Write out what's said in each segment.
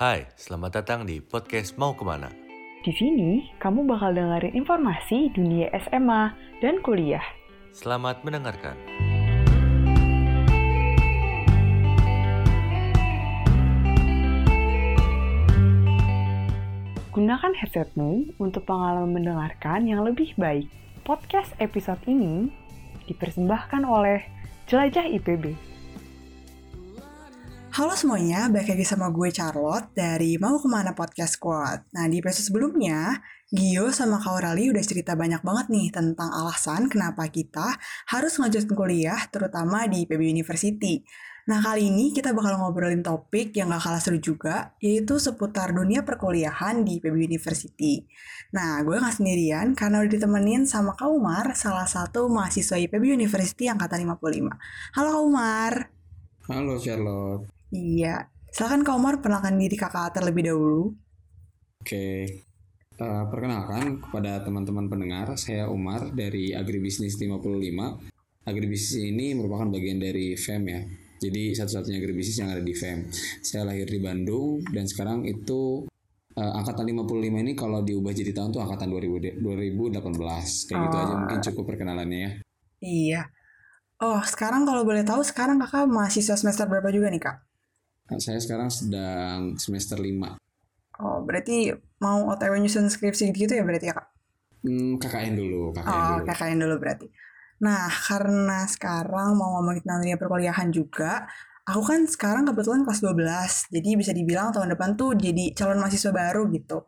Hai, selamat datang di podcast Mau Ke mana. Di sini, kamu bakal dengerin informasi dunia SMA dan kuliah. Selamat mendengarkan. Gunakan headsetmu untuk pengalaman mendengarkan yang lebih baik. Podcast episode ini dipersembahkan oleh Jelajah IPB. Halo semuanya, balik lagi sama gue Charlotte dari Mau Ke mana Podcast Squad. Nah, di episode sebelumnya, Gio sama Kak Aureli udah cerita banyak banget nih tentang alasan kenapa kita harus ngelanjutin kuliah, terutama di PB University. Nah, kali ini kita bakal ngobrolin topik yang gak kalah seru juga, yaitu seputar dunia perkuliahan di PB University. Nah, gue gak sendirian karena udah ditemenin sama Kak Umar, salah satu mahasiswa IPB University Angkatan 55. Halo Kak Umar. Halo Charlotte. Iya, silakan Kak Umar perkenalkan diri kakak terlebih dahulu. Oke. Uh, perkenalkan kepada teman-teman pendengar, saya Umar dari Agribisnis 55. Agribisnis ini merupakan bagian dari FEM ya. Jadi satu-satunya agribisnis yang ada di FEM. Saya lahir di Bandung dan sekarang itu uh, angkatan 55 ini kalau diubah jadi tahun tuh angkatan 2000, 2018. Kayak gitu aja mungkin cukup perkenalannya ya. Iya. Oh, sekarang kalau boleh tahu sekarang kakak mahasiswa semester berapa juga nih kak? Nah, saya sekarang sedang semester 5. Oh, berarti mau OTW nyusun skripsi gitu ya berarti ya kak? Hmm, KKN dulu, KKN Oh, dulu. KKN dulu berarti. Nah, karena sekarang mau ngomongin tentang dunia perkuliahan juga, aku kan sekarang kebetulan kelas 12, jadi bisa dibilang tahun depan tuh jadi calon mahasiswa baru gitu.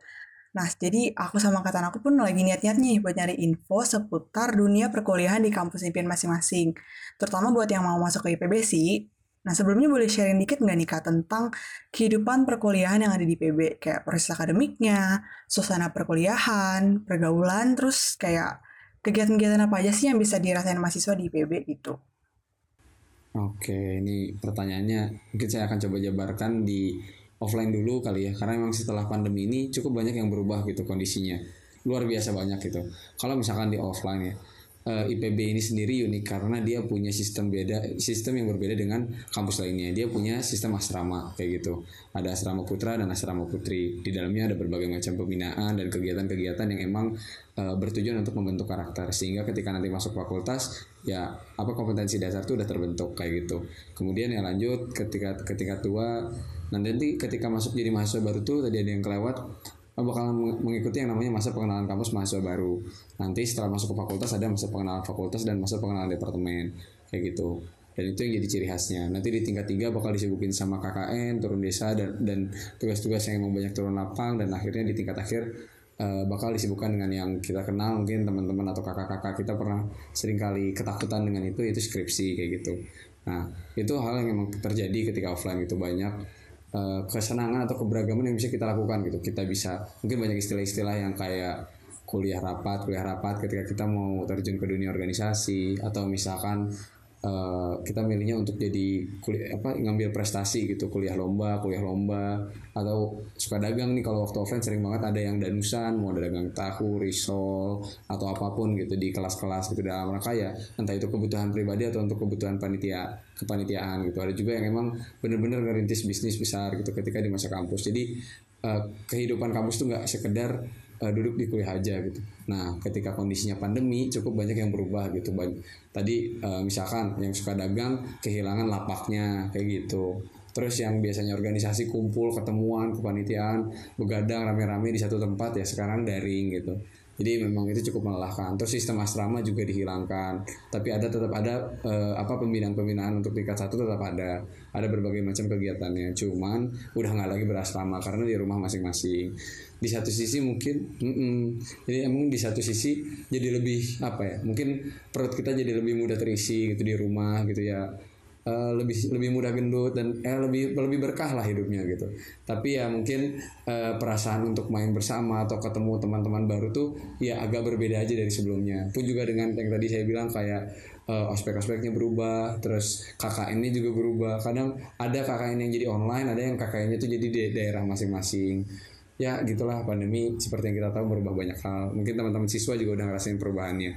Nah, jadi aku sama angkatan aku pun lagi niat-niat nih buat nyari info seputar dunia perkuliahan di kampus impian masing-masing. Terutama buat yang mau masuk ke IPB sih. Nah, sebelumnya boleh sharing dikit nggak nih Kak tentang kehidupan perkuliahan yang ada di IPB? Kayak proses akademiknya, suasana perkuliahan, pergaulan, terus kayak kegiatan-kegiatan apa aja sih yang bisa dirasain mahasiswa di IPB gitu? Oke, ini pertanyaannya mungkin saya akan coba jabarkan di offline dulu kali ya, karena memang setelah pandemi ini cukup banyak yang berubah gitu kondisinya, luar biasa banyak gitu. Kalau misalkan di offline ya, eh, IPB ini sendiri unik karena dia punya sistem beda, sistem yang berbeda dengan kampus lainnya. Dia punya sistem asrama kayak gitu. Ada asrama putra dan asrama putri. Di dalamnya ada berbagai macam pembinaan dan kegiatan-kegiatan yang emang eh, bertujuan untuk membentuk karakter sehingga ketika nanti masuk fakultas ya apa kompetensi dasar itu udah terbentuk kayak gitu. Kemudian yang lanjut ketika ketika tua nanti ketika masuk jadi mahasiswa baru tuh tadi ada yang kelewat bakal mengikuti yang namanya masa pengenalan kampus mahasiswa baru. Nanti setelah masuk ke fakultas ada masa pengenalan fakultas dan masa pengenalan departemen kayak gitu. Dan itu yang jadi ciri khasnya. Nanti di tingkat tiga bakal disibukin sama KKN, turun desa dan dan tugas-tugas yang emang banyak turun lapang dan akhirnya di tingkat akhir uh, bakal disibukkan dengan yang kita kenal mungkin teman-teman atau kakak-kakak kita pernah sering kali ketakutan dengan itu itu skripsi kayak gitu. Nah itu hal yang emang terjadi ketika offline itu banyak Uh, kesenangan atau keberagaman yang bisa kita lakukan gitu. Kita bisa mungkin banyak istilah-istilah yang kayak kuliah rapat kuliah rapat ketika kita mau terjun ke dunia organisasi atau misalkan uh, kita milihnya untuk jadi kuliah apa ngambil prestasi gitu. Kuliah lomba kuliah lomba atau suka dagang nih. Kalau waktu offline sering banget ada yang danusan mau dagang tahu risol atau apa pun gitu di kelas-kelas gitu. Dalam rangka ya entah itu kebutuhan pribadi atau untuk kebutuhan panitia kepanitiaan gitu. Ada juga yang emang bener-bener ngerintis bisnis besar gitu ketika di masa kampus. Jadi uh, kehidupan kampus tuh nggak sekedar uh, duduk di kuliah aja gitu. Nah, ketika kondisinya pandemi cukup banyak yang berubah gitu. Tadi uh, misalkan yang suka dagang kehilangan lapaknya kayak gitu. Terus yang biasanya organisasi kumpul, ketemuan, kepanitiaan, begadang rame-rame di satu tempat ya sekarang daring gitu. Jadi memang itu cukup melelahkan. Terus sistem asrama juga dihilangkan. Tapi ada tetap ada eh, apa pembinaan-pembinaan untuk tingkat satu tetap ada. Ada berbagai macam kegiatannya. Cuman udah nggak lagi berasrama karena di rumah masing-masing. Di satu sisi mungkin, mm -mm, jadi emang di satu sisi jadi lebih apa ya? Mungkin perut kita jadi lebih mudah terisi gitu di rumah gitu ya Uh, lebih lebih mudah gendut dan eh, lebih lebih berkah lah hidupnya gitu. Tapi ya mungkin uh, perasaan untuk main bersama atau ketemu teman-teman baru tuh ya agak berbeda aja dari sebelumnya. Pun juga dengan yang tadi saya bilang kayak uh, ospek-ospeknya berubah, terus KKN-nya juga berubah. Kadang ada KKN yang jadi online, ada yang KKN-nya tuh jadi di daerah masing-masing. Ya gitulah pandemi seperti yang kita tahu berubah banyak hal. Mungkin teman-teman siswa juga udah ngerasain perubahannya.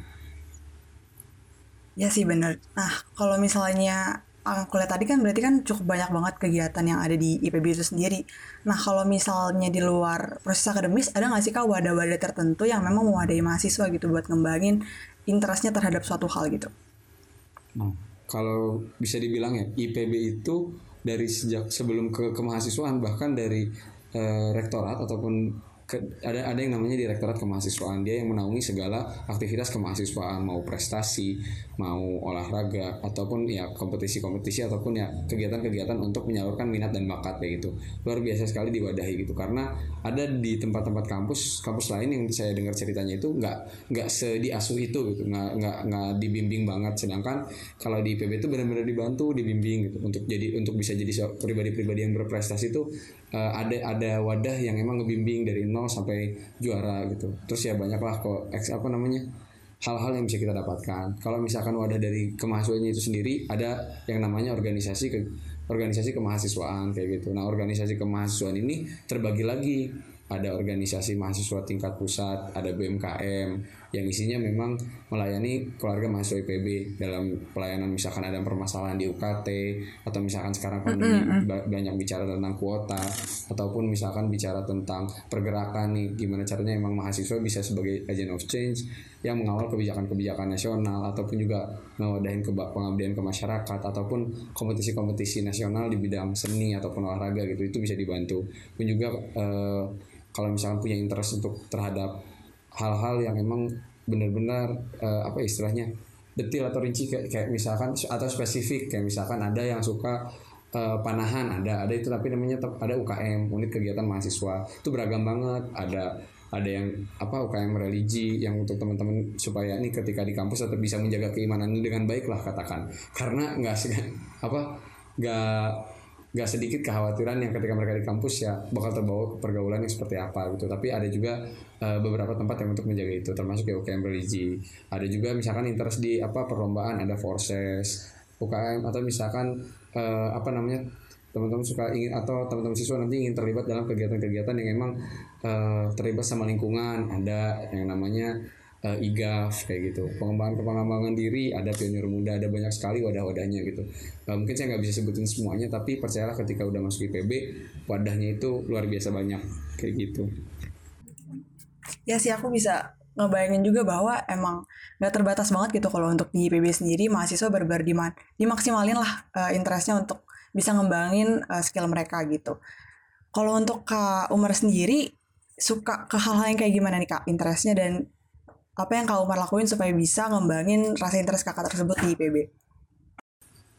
Ya sih bener. Nah kalau misalnya aku lihat tadi kan berarti kan cukup banyak banget kegiatan yang ada di IPB itu sendiri. Nah kalau misalnya di luar proses akademis ada nggak sih kak wadah-wadah tertentu yang memang mewadahi mahasiswa gitu buat ngembangin interestnya terhadap suatu hal gitu? Nah, kalau bisa dibilang ya IPB itu dari sejak sebelum ke kemahasiswaan bahkan dari eh, rektorat ataupun ke, ada ada yang namanya direktorat kemahasiswaan. Dia yang menaungi segala aktivitas kemahasiswaan. Mau prestasi mau olahraga ataupun ya kompetisi-kompetisi ataupun ya kegiatan-kegiatan untuk menyalurkan minat dan bakat kayak gitu. Luar biasa sekali diwadahi gitu. Karena ada di tempat-tempat kampus kampus lain yang saya dengar ceritanya itu nggak nggak sediasuh itu gitu. Nggak nggak nggak dibimbing banget. Sedangkan kalau di IPB itu benar-benar dibantu dibimbing gitu. Untuk jadi untuk bisa jadi pribadi-pribadi yang berprestasi itu uh, ada ada wadah yang emang ngebimbing dari nol sampai juara gitu. Terus ya banyaklah kok eks apa namanya hal-hal yang bisa kita dapatkan. Kalau misalkan wadah dari kemahasiswaannya itu sendiri ada yang namanya organisasi ke organisasi kemahasiswaan kayak gitu. Nah organisasi kemahasiswaan ini terbagi lagi. Ada organisasi mahasiswa tingkat pusat, ada BMKM yang isinya memang melayani keluarga mahasiswa IPB dalam pelayanan misalkan ada permasalahan di UKT atau misalkan sekarang pandemi banyak bicara tentang kuota ataupun misalkan bicara tentang pergerakan nih gimana caranya emang mahasiswa bisa sebagai agent of change yang mengawal kebijakan-kebijakan nasional ataupun juga mewadahin ke pengabdian ke masyarakat ataupun kompetisi-kompetisi nasional di bidang seni ataupun olahraga gitu itu bisa dibantu. Pun juga eh, kalau misalkan punya interest untuk terhadap hal-hal yang emang benar-benar uh, apa istilahnya detil atau rinci. Kayak, kayak misalkan atau spesifik. Kayak misalkan ada yang suka uh, panahan ada ada itu. Tapi namanya ada UKM unit kegiatan mahasiswa. Itu beragam banget. Ada ada yang apa UKM religi yang untuk teman-teman supaya ini ketika di kampus tetap bisa menjaga keimanan dengan baik lah katakan. Karena nggak apa nggak gak sedikit kekhawatiran yang ketika mereka di kampus ya bakal terbawa ke pergaulan yang seperti apa gitu. Tapi ada juga uh, beberapa tempat yang untuk menjaga itu termasuk ya UKM religi. Ada juga misalkan interest di apa perlombaan ada forces UKM atau misalkan uh, apa namanya teman-teman suka ingin atau teman-teman siswa nanti ingin terlibat dalam kegiatan-kegiatan yang emang uh, terlibat sama lingkungan. Ada yang namanya uh, IGAF kayak gitu. Pengembangan pengembangan diri ada pionir muda ada banyak sekali wadah-wadahnya gitu. Uh, mungkin saya nggak bisa sebutin semuanya tapi percayalah ketika udah masuk IPB wadahnya itu luar biasa banyak kayak gitu. Ya sih aku bisa ngebayangin juga bahwa emang nggak terbatas banget gitu kalau untuk di IPB sendiri. Mahasiswa benar-benar diman dimaksimalin lah uh, interestnya untuk bisa ngembangin uh, skill mereka gitu. Kalau untuk Kak Umar sendiri suka ke hal-hal yang kayak gimana nih Kak interestnya dan apa yang Kak Umar lakuin supaya bisa ngembangin rasa interest kakak tersebut di IPB?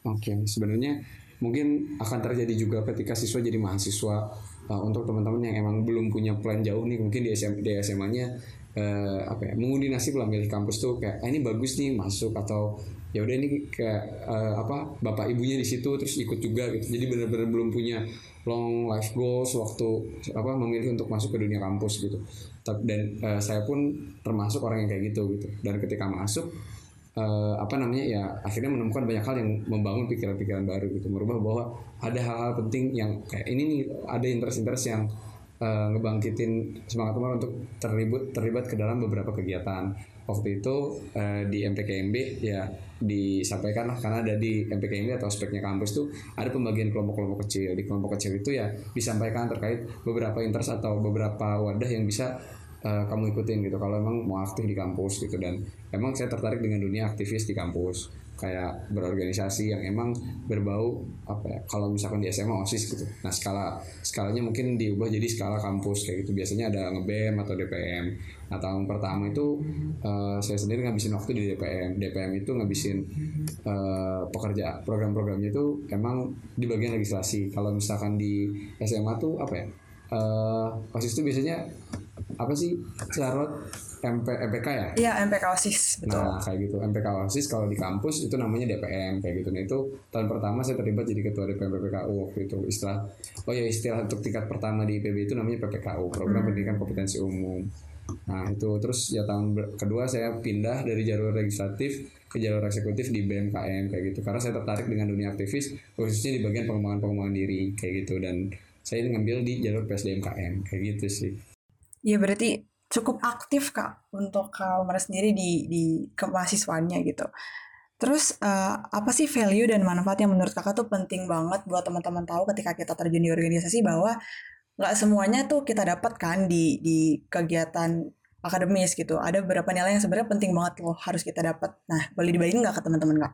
Oke, okay. sebenarnya mungkin akan terjadi juga ketika siswa jadi mahasiswa uh, untuk teman-teman yang emang belum punya plan jauh nih mungkin di SM di SMA-nya uh, eh, apa ya mengundi nasib lah milih kampus tuh kayak ah, ini bagus nih masuk atau ya udah ini kayak uh, apa bapak ibunya di situ terus ikut juga gitu. Jadi benar-benar belum punya long life goals waktu apa memilih untuk masuk ke dunia kampus gitu. Dan uh, saya pun termasuk orang yang kayak gitu gitu. Dan ketika masuk uh, apa namanya ya akhirnya menemukan banyak hal yang membangun pikiran-pikiran baru gitu. Merubah bahwa ada hal-hal penting yang kayak ini nih ada interest-interest yang uh, ngebangkitin semangat teman untuk terlibat terlibat ke dalam beberapa kegiatan. Waktu itu uh, di MPKMB ya disampaikan lah karena ada di MPKMB atau speknya kampus tuh ada pembagian kelompok-kelompok kecil. Di kelompok kecil itu ya disampaikan terkait beberapa interest atau beberapa wadah yang bisa uh, kamu ikutin gitu. Kalau emang mau aktif di kampus gitu. Dan emang saya tertarik dengan dunia aktivis di kampus kayak berorganisasi yang emang berbau apa ya kalau misalkan di SMA osis gitu. Nah skala skalanya mungkin diubah jadi skala kampus kayak gitu. Biasanya ada ngebem atau DPM nah tahun pertama itu uh, saya sendiri ngabisin waktu di DPM DPM itu ngabisin uh, pekerja program-programnya itu emang di bagian legislasi kalau misalkan di SMA tuh apa ya uh, osis itu biasanya apa sih carot MP, MPK ya? Iya MPK OSIS betul. Nah kayak gitu MPK OSIS kalau di kampus itu namanya DPM kayak gitu. Nah itu tahun pertama saya terlibat jadi ketua DPM PPKU waktu itu istilah oh ya istilah untuk tingkat pertama di IPB itu namanya PPKU Program hmm. Pendidikan Kompetensi Umum. Nah itu terus ya tahun kedua saya pindah dari jalur legislatif ke jalur eksekutif di BMKM kayak gitu karena saya tertarik dengan dunia aktivis khususnya di bagian pengembangan pengembangan diri kayak gitu dan saya ngambil di jalur PSDMKM kayak gitu sih. Iya berarti cukup aktif kak untuk Kak Umar sendiri di di kemahasiswaannya gitu. Terus uh, apa sih value dan manfaat yang menurut kakak tuh penting banget buat teman-teman tahu ketika kita terjun di organisasi bahwa nggak semuanya tuh kita dapat kan di di kegiatan akademis gitu. Ada beberapa nilai yang sebenarnya penting banget loh harus kita dapat. Nah, boleh dibagiin nggak ke teman-teman nggak?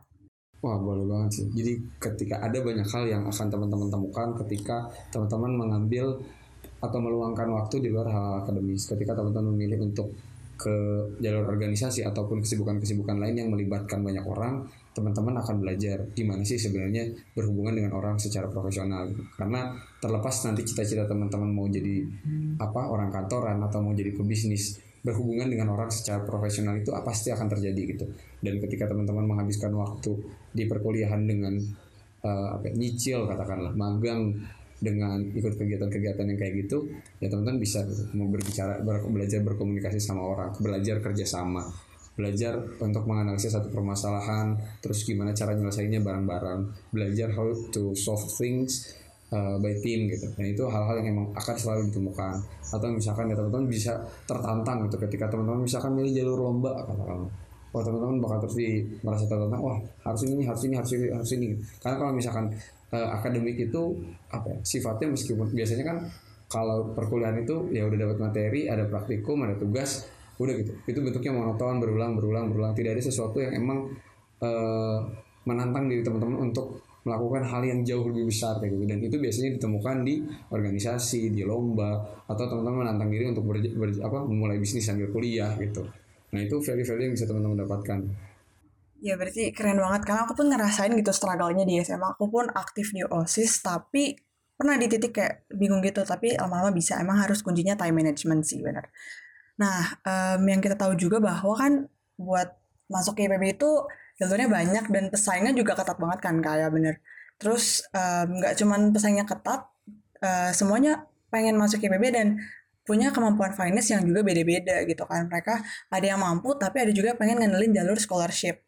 Wah boleh banget sih. Jadi ketika ada banyak hal yang akan teman-teman temukan ketika teman-teman mengambil atau meluangkan waktu di luar hal akademis. Ketika teman-teman memilih untuk ke jalur organisasi ataupun kesibukan-kesibukan lain yang melibatkan banyak orang, teman-teman akan belajar gimana sih sebenarnya berhubungan dengan orang secara profesional. Karena terlepas nanti cita-cita teman-teman mau jadi apa orang kantoran atau mau jadi pebisnis, berhubungan dengan orang secara profesional itu pasti akan terjadi gitu. Dan ketika teman-teman menghabiskan waktu di perkuliahan dengan uh, apa nyicil katakanlah magang dengan ikut kegiatan-kegiatan yang kayak gitu ya teman-teman bisa mau berbicara ber, belajar berkomunikasi sama orang belajar kerjasama belajar untuk menganalisis satu permasalahan terus gimana cara nyelesainnya bareng-bareng belajar how to solve things uh, by team gitu. Dan itu hal-hal yang emang akan selalu ditemukan. Atau misalkan ya teman-teman bisa tertantang gitu ketika teman-teman misalkan milih jalur lomba katakan. Wah teman-teman bakal terus di merasa tertantang. Wah harus ini, harus ini, harus ini, harus ini. Karena kalau misalkan uh, akademik itu apa ya, sifatnya meskipun biasanya kan kalau perkuliahan itu ya udah dapat materi, ada praktikum, ada tugas, udah gitu. Itu bentuknya monoton, berulang, berulang, berulang. Tidak ada sesuatu yang emang uh, menantang diri teman-teman untuk melakukan hal yang jauh lebih besar kayak gitu dan itu biasanya ditemukan di organisasi di lomba atau teman-teman menantang diri untuk ber, ber, apa memulai bisnis sambil kuliah gitu nah itu value-value yang bisa teman-teman dapatkan ya berarti keren banget. Karena aku pun ngerasain gitu struggle-nya di SMA aku pun aktif di OSIS tapi pernah di titik kayak bingung gitu. Tapi lama-lama bisa. Emang harus kuncinya time management sih benar nah um, yang kita tahu juga bahwa kan buat masuk ke IPB itu jalurnya banyak dan pesaingnya juga ketat banget kan kayak bener. Terus nggak um, cuman pesaingnya ketat uh, semuanya pengen masuk IPB dan punya kemampuan finance yang juga beda-beda gitu kan. Mereka ada yang mampu tapi ada juga pengen ngandelin jalur scholarship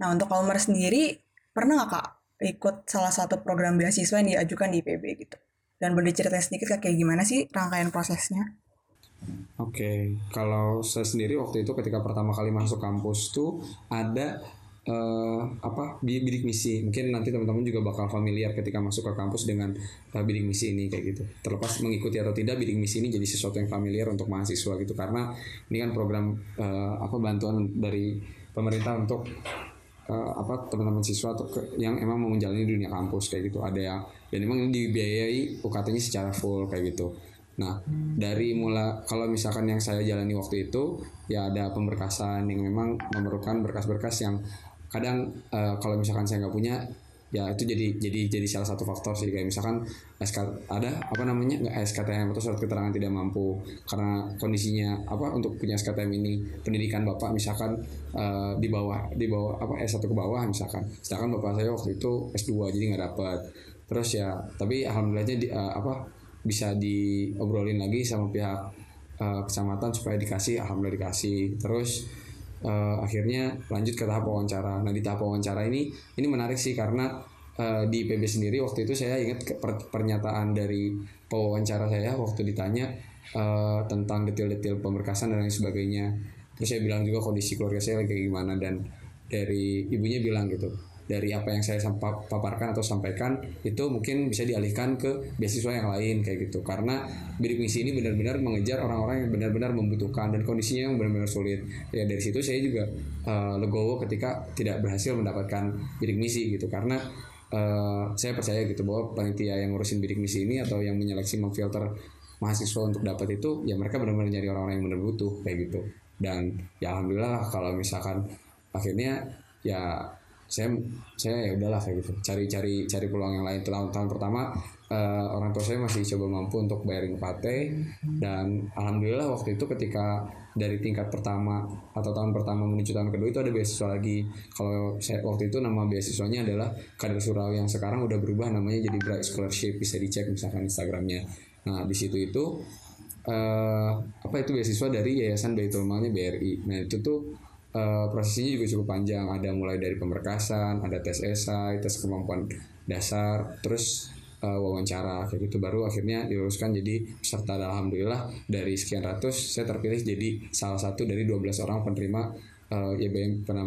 nah untuk Kalmer sendiri pernah nggak kak ikut salah satu program beasiswa yang diajukan di IPB gitu? Dan boleh cerita sedikit kayak gimana sih rangkaian prosesnya? Oke, okay. kalau saya sendiri waktu itu ketika pertama kali masuk kampus tuh ada uh, apa bidik misi. Mungkin nanti teman-teman juga bakal familiar ketika masuk ke kampus dengan uh, bidik misi ini kayak gitu. Terlepas mengikuti atau tidak bidik misi ini jadi sesuatu yang familiar untuk mahasiswa gitu. Karena ini kan program uh, apa bantuan dari pemerintah untuk uh, apa teman-teman siswa atau ke, yang emang mau menjalani dunia kampus kayak gitu. Ada yang dan emang ini dibiayai UKT-nya secara full kayak gitu. Nah, dari mula kalau misalkan yang saya jalani waktu itu ya ada pemberkasan yang memang memerlukan berkas-berkas yang kadang uh, kalau misalkan saya nggak punya ya itu jadi jadi jadi salah satu faktor sih. Kayak misalkan SK ada apa namanya nggak SKTM atau surat keterangan tidak mampu karena kondisinya apa untuk punya SKTM ini pendidikan bapak misalkan uh, di bawah di bawah apa S1 ke bawah misalkan. Sedangkan bapak saya waktu itu S2 jadi nggak dapat terus ya tapi alhamdulillahnya di, uh, apa bisa diobrolin lagi sama pihak uh, kecamatan supaya dikasih alhamdulillah dikasih. Terus uh, akhirnya lanjut ke tahap wawancara. Nah di tahap wawancara ini ini menarik sih karena uh, di PB sendiri waktu itu saya ingat per pernyataan dari pewawancara saya waktu ditanya uh, tentang detail-detail pemberkasan dan lain sebagainya. Terus saya bilang juga kondisi keluarga saya lagi gimana dan dari ibunya bilang gitu dari apa yang saya paparkan atau sampaikan itu mungkin bisa dialihkan ke beasiswa yang lain kayak gitu. Karena bidik misi ini benar-benar mengejar orang-orang yang benar-benar membutuhkan dan kondisinya yang benar-benar sulit. Ya dari situ saya juga uh, legowo ketika tidak berhasil mendapatkan bidik misi gitu. Karena uh, saya percaya gitu bahwa panitia yang ngurusin bidik misi ini atau yang menyeleksi memfilter mahasiswa untuk dapat itu ya mereka benar-benar nyari orang-orang yang benar butuh kayak gitu. Dan ya alhamdulillah kalau misalkan akhirnya ya saya saya ya udahlah kayak gitu. Cari cari peluang yang lain. Tahun tahun pertama uh, orang tua saya masih coba mampu untuk bayarin UKT dan alhamdulillah waktu itu ketika dari tingkat pertama atau tahun pertama menuju tahun kedua itu ada beasiswa lagi. Kalau saya waktu itu nama beasiswanya adalah kader surau yang sekarang udah berubah namanya jadi Bright Scholarship. Bisa dicek misalkan Instagramnya. Nah di situ itu uh, apa itu beasiswa dari Yayasan Baitul Malnya BRI nah itu tuh uh, prosesnya juga cukup panjang ada mulai dari pemberkasan ada tes esai tes kemampuan dasar terus uh, wawancara kayak gitu baru akhirnya diluluskan jadi peserta alhamdulillah dari sekian ratus saya terpilih jadi salah satu dari 12 orang penerima uh, ya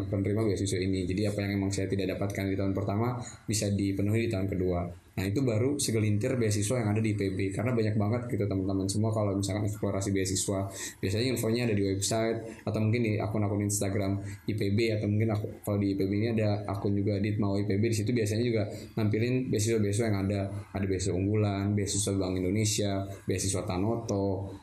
penerima beasiswa ini. Jadi apa yang emang saya tidak dapatkan di tahun pertama bisa dipenuhi di tahun kedua. Nah itu baru segelintir beasiswa yang ada di IPB karena banyak banget gitu teman-teman semua kalau misalkan eksplorasi beasiswa biasanya infonya ada di website atau mungkin di akun-akun Instagram IPB atau mungkin aku, kalau di IPB ini ada akun juga di mau IPB di situ biasanya juga nampilin beasiswa-beasiswa yang ada. Ada beasiswa unggulan, beasiswa Bank Indonesia, beasiswa Tanoto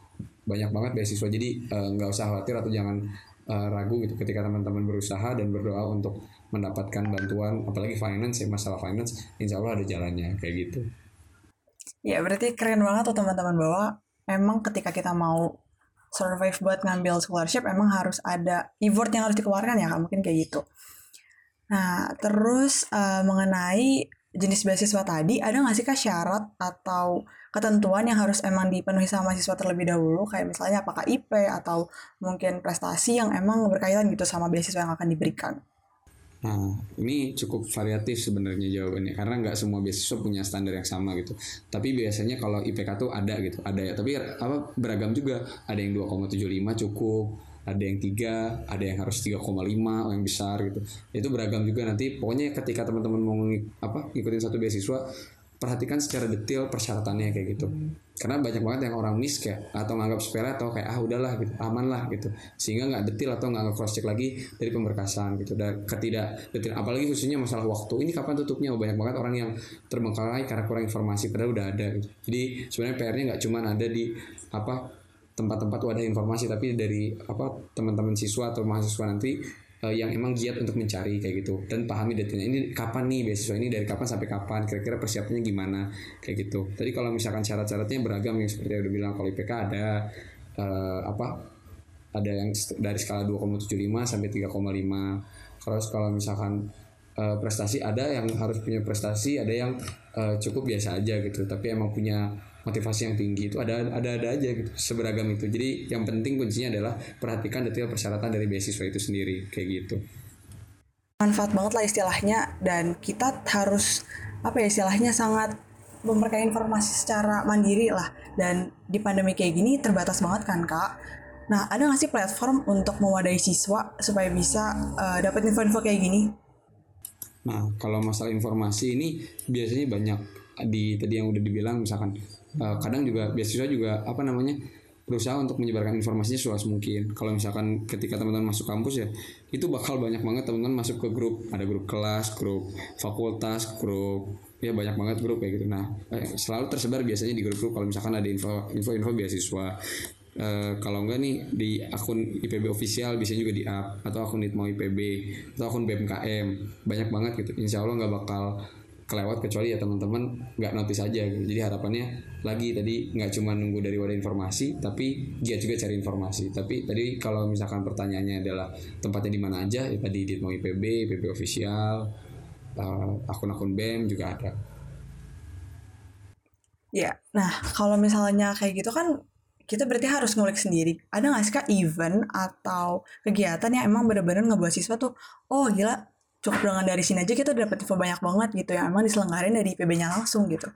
banyak banget beasiswa. Jadi eh, nggak uh, usah khawatir atau jangan uh, ragu gitu ketika teman-teman berusaha dan berdoa untuk mendapatkan bantuan apalagi finance ya masalah finance insya Allah ada jalannya kayak gitu. Ya berarti keren banget tuh teman-teman bahwa emang ketika kita mau survive buat ngambil scholarship emang harus ada effort yang harus dikeluarkan ya mungkin kayak gitu. Nah terus uh, mengenai jenis beasiswa tadi ada nggak sih kak syarat atau ketentuan yang harus emang dipenuhi sama mahasiswa terlebih dahulu? Kayak misalnya apakah IP atau mungkin prestasi yang emang berkaitan gitu sama beasiswa yang akan diberikan Nah, ini cukup variatif sebenarnya jawabannya karena nggak semua beasiswa punya standar yang sama gitu. Tapi biasanya kalau IPK tuh ada gitu, ada ya. Tapi apa beragam juga. Ada yang 2,75 cukup, ada yang tiga, ada yang harus 3,5 yang besar gitu. Itu beragam juga nanti. Pokoknya ketika teman-teman mau apa ngikutin satu beasiswa, perhatikan secara detail persyaratannya kayak gitu. Karena banyak banget yang orang miss kayak atau nganggap sepele atau kayak ah udahlah gitu aman lah gitu. Sehingga nggak detail atau nggak cross check lagi dari pemberkasan gitu. Dan ketidak detail apalagi khususnya masalah waktu ini kapan tutupnya? Oh, banyak banget orang yang terbengkalai karena kurang informasi padahal udah ada gitu. jadi sebenarnya PR-nya nggak cuma ada di apa tempat-tempat wadah informasi tapi dari apa teman-teman siswa atau mahasiswa nanti uh, yang emang giat untuk mencari kayak gitu. Dan pahami detailnya ini kapan nih beasiswa ini dari kapan sampai kapan kira-kira persiapannya gimana kayak gitu. Tadi kalau misalkan syarat-syaratnya beragam yang seperti yang udah bilang kalau IPK ada uh, apa ada yang dari skala 2,75 sampai 3,5 kalau kalau misalkan uh, prestasi ada yang harus punya prestasi ada yang uh, cukup biasa aja gitu. Tapi emang punya motivasi yang tinggi itu ada ada ada aja gitu seberagam itu. Jadi yang penting kuncinya adalah perhatikan detail persyaratan dari beasiswa itu sendiri kayak gitu. Manfaat banget lah istilahnya dan kita harus apa ya istilahnya sangat memberikan informasi secara mandiri lah. Dan di pandemi kayak gini terbatas banget kan kak? Nah ada nggak sih platform untuk mewadahi siswa supaya bisa uh, dapat info-info kayak gini? Nah kalau masalah informasi ini biasanya banyak. Di tadi yang udah dibilang misalkan uh, kadang juga beasiswa juga apa namanya berusaha untuk menyebarkan informasinya seluas mungkin. Kalau misalkan ketika teman-teman masuk kampus ya, itu bakal banyak banget teman-teman masuk ke grup. Ada grup kelas, grup fakultas, grup ya banyak banget grup kayak gitu. Nah, eh, selalu tersebar biasanya di grup-grup kalau misalkan ada info info-info beasiswa. Uh, kalau enggak nih di akun IPB official bisa juga di up atau akun Nitmo IPB atau akun BMKM banyak banget gitu. Insya Allah nggak bakal kelewat kecuali ya teman-teman nggak notice aja gitu. Jadi harapannya lagi tadi nggak cuma nunggu dari wadah informasi, tapi dia juga cari informasi. Tapi tadi kalau misalkan pertanyaannya adalah tempatnya di mana aja, ya tadi di mau IPB, IPB official, uh, akun-akun BEM juga ada. Ya, nah kalau misalnya kayak gitu kan kita berarti harus ngulik sendiri. Ada nggak sih kak event atau kegiatan yang emang bener-bener ngebuat siswa tuh, oh gila cukup dengan dari sini aja kita dapat info banyak banget gitu yang emang diselenggarain dari IPB-nya langsung gitu.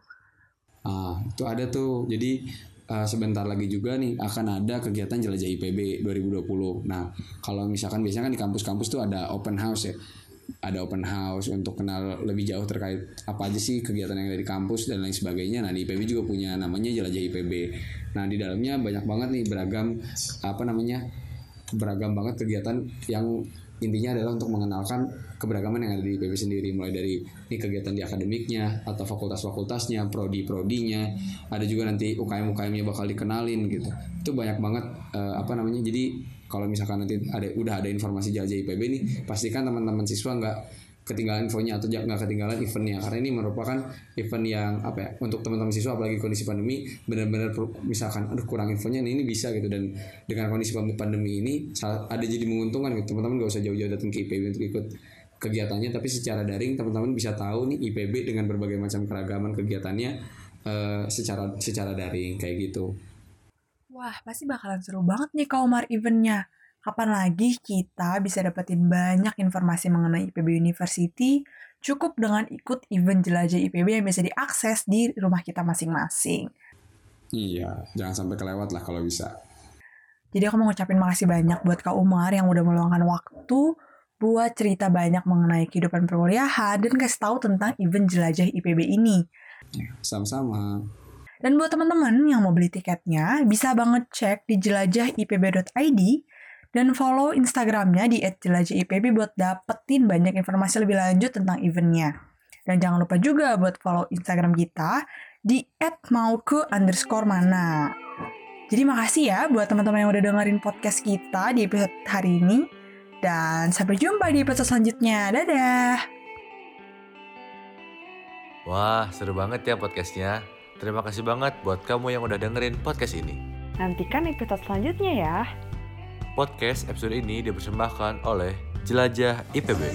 Ah, itu ada tuh. Jadi uh, sebentar lagi juga nih akan ada kegiatan jelajah IPB 2020. Nah, kalau misalkan biasanya kan di kampus-kampus tuh ada open house ya. Ada open house untuk kenal lebih jauh terkait apa aja sih kegiatan yang ada di kampus dan lain sebagainya. Nah, di IPB juga punya namanya jelajah IPB. Nah, di dalamnya banyak banget nih beragam apa namanya? beragam banget kegiatan yang intinya adalah untuk mengenalkan keberagaman yang ada di IPB sendiri mulai dari ini kegiatan di akademiknya atau fakultas-fakultasnya, prodi-prodinya, ada juga nanti UKM-UKM-nya bakal dikenalin gitu. Itu banyak banget uh, apa namanya. Jadi kalau misalkan nanti ada udah ada informasi jelajah IPB nih, pastikan teman-teman siswa nggak ketinggalan infonya atau nggak ketinggalan eventnya karena ini merupakan event yang apa ya untuk teman-teman siswa apalagi kondisi pandemi benar-benar misalkan aduh kurang infonya ini, ini bisa gitu dan dengan kondisi pandemi ini ada jadi menguntungkan gitu teman-teman nggak usah jauh-jauh datang ke IPB untuk ikut kegiatannya tapi secara daring teman-teman bisa tahu nih IPB dengan berbagai macam keragaman kegiatannya uh, secara secara daring kayak gitu. Wah, pasti bakalan seru banget nih kalau Mar eventnya. Kapan lagi kita bisa dapetin banyak informasi mengenai IPB University cukup dengan ikut event jelajah IPB yang bisa diakses di rumah kita masing-masing. Iya, jangan sampai kelewat lah kalau bisa. Jadi aku mau ngucapin makasih banyak buat Kak Umar yang udah meluangkan waktu buat cerita banyak mengenai kehidupan perkuliahan dan kasih tahu tentang event jelajah IPB ini. Sama-sama. Dan buat teman-teman yang mau beli tiketnya, bisa banget cek di jelajahipb.id dan follow Instagramnya di @jelajahipb buat dapetin banyak informasi lebih lanjut tentang eventnya. Dan jangan lupa juga buat follow Instagram kita di @mauke underscore mana. Jadi makasih ya buat teman-teman yang udah dengerin podcast kita di episode hari ini. Dan sampai jumpa di episode selanjutnya. Dadah! Wah, seru banget ya podcastnya. Terima kasih banget buat kamu yang udah dengerin podcast ini. Nantikan episode selanjutnya ya. Podcast episode ini dipersembahkan oleh Jelajah IPB.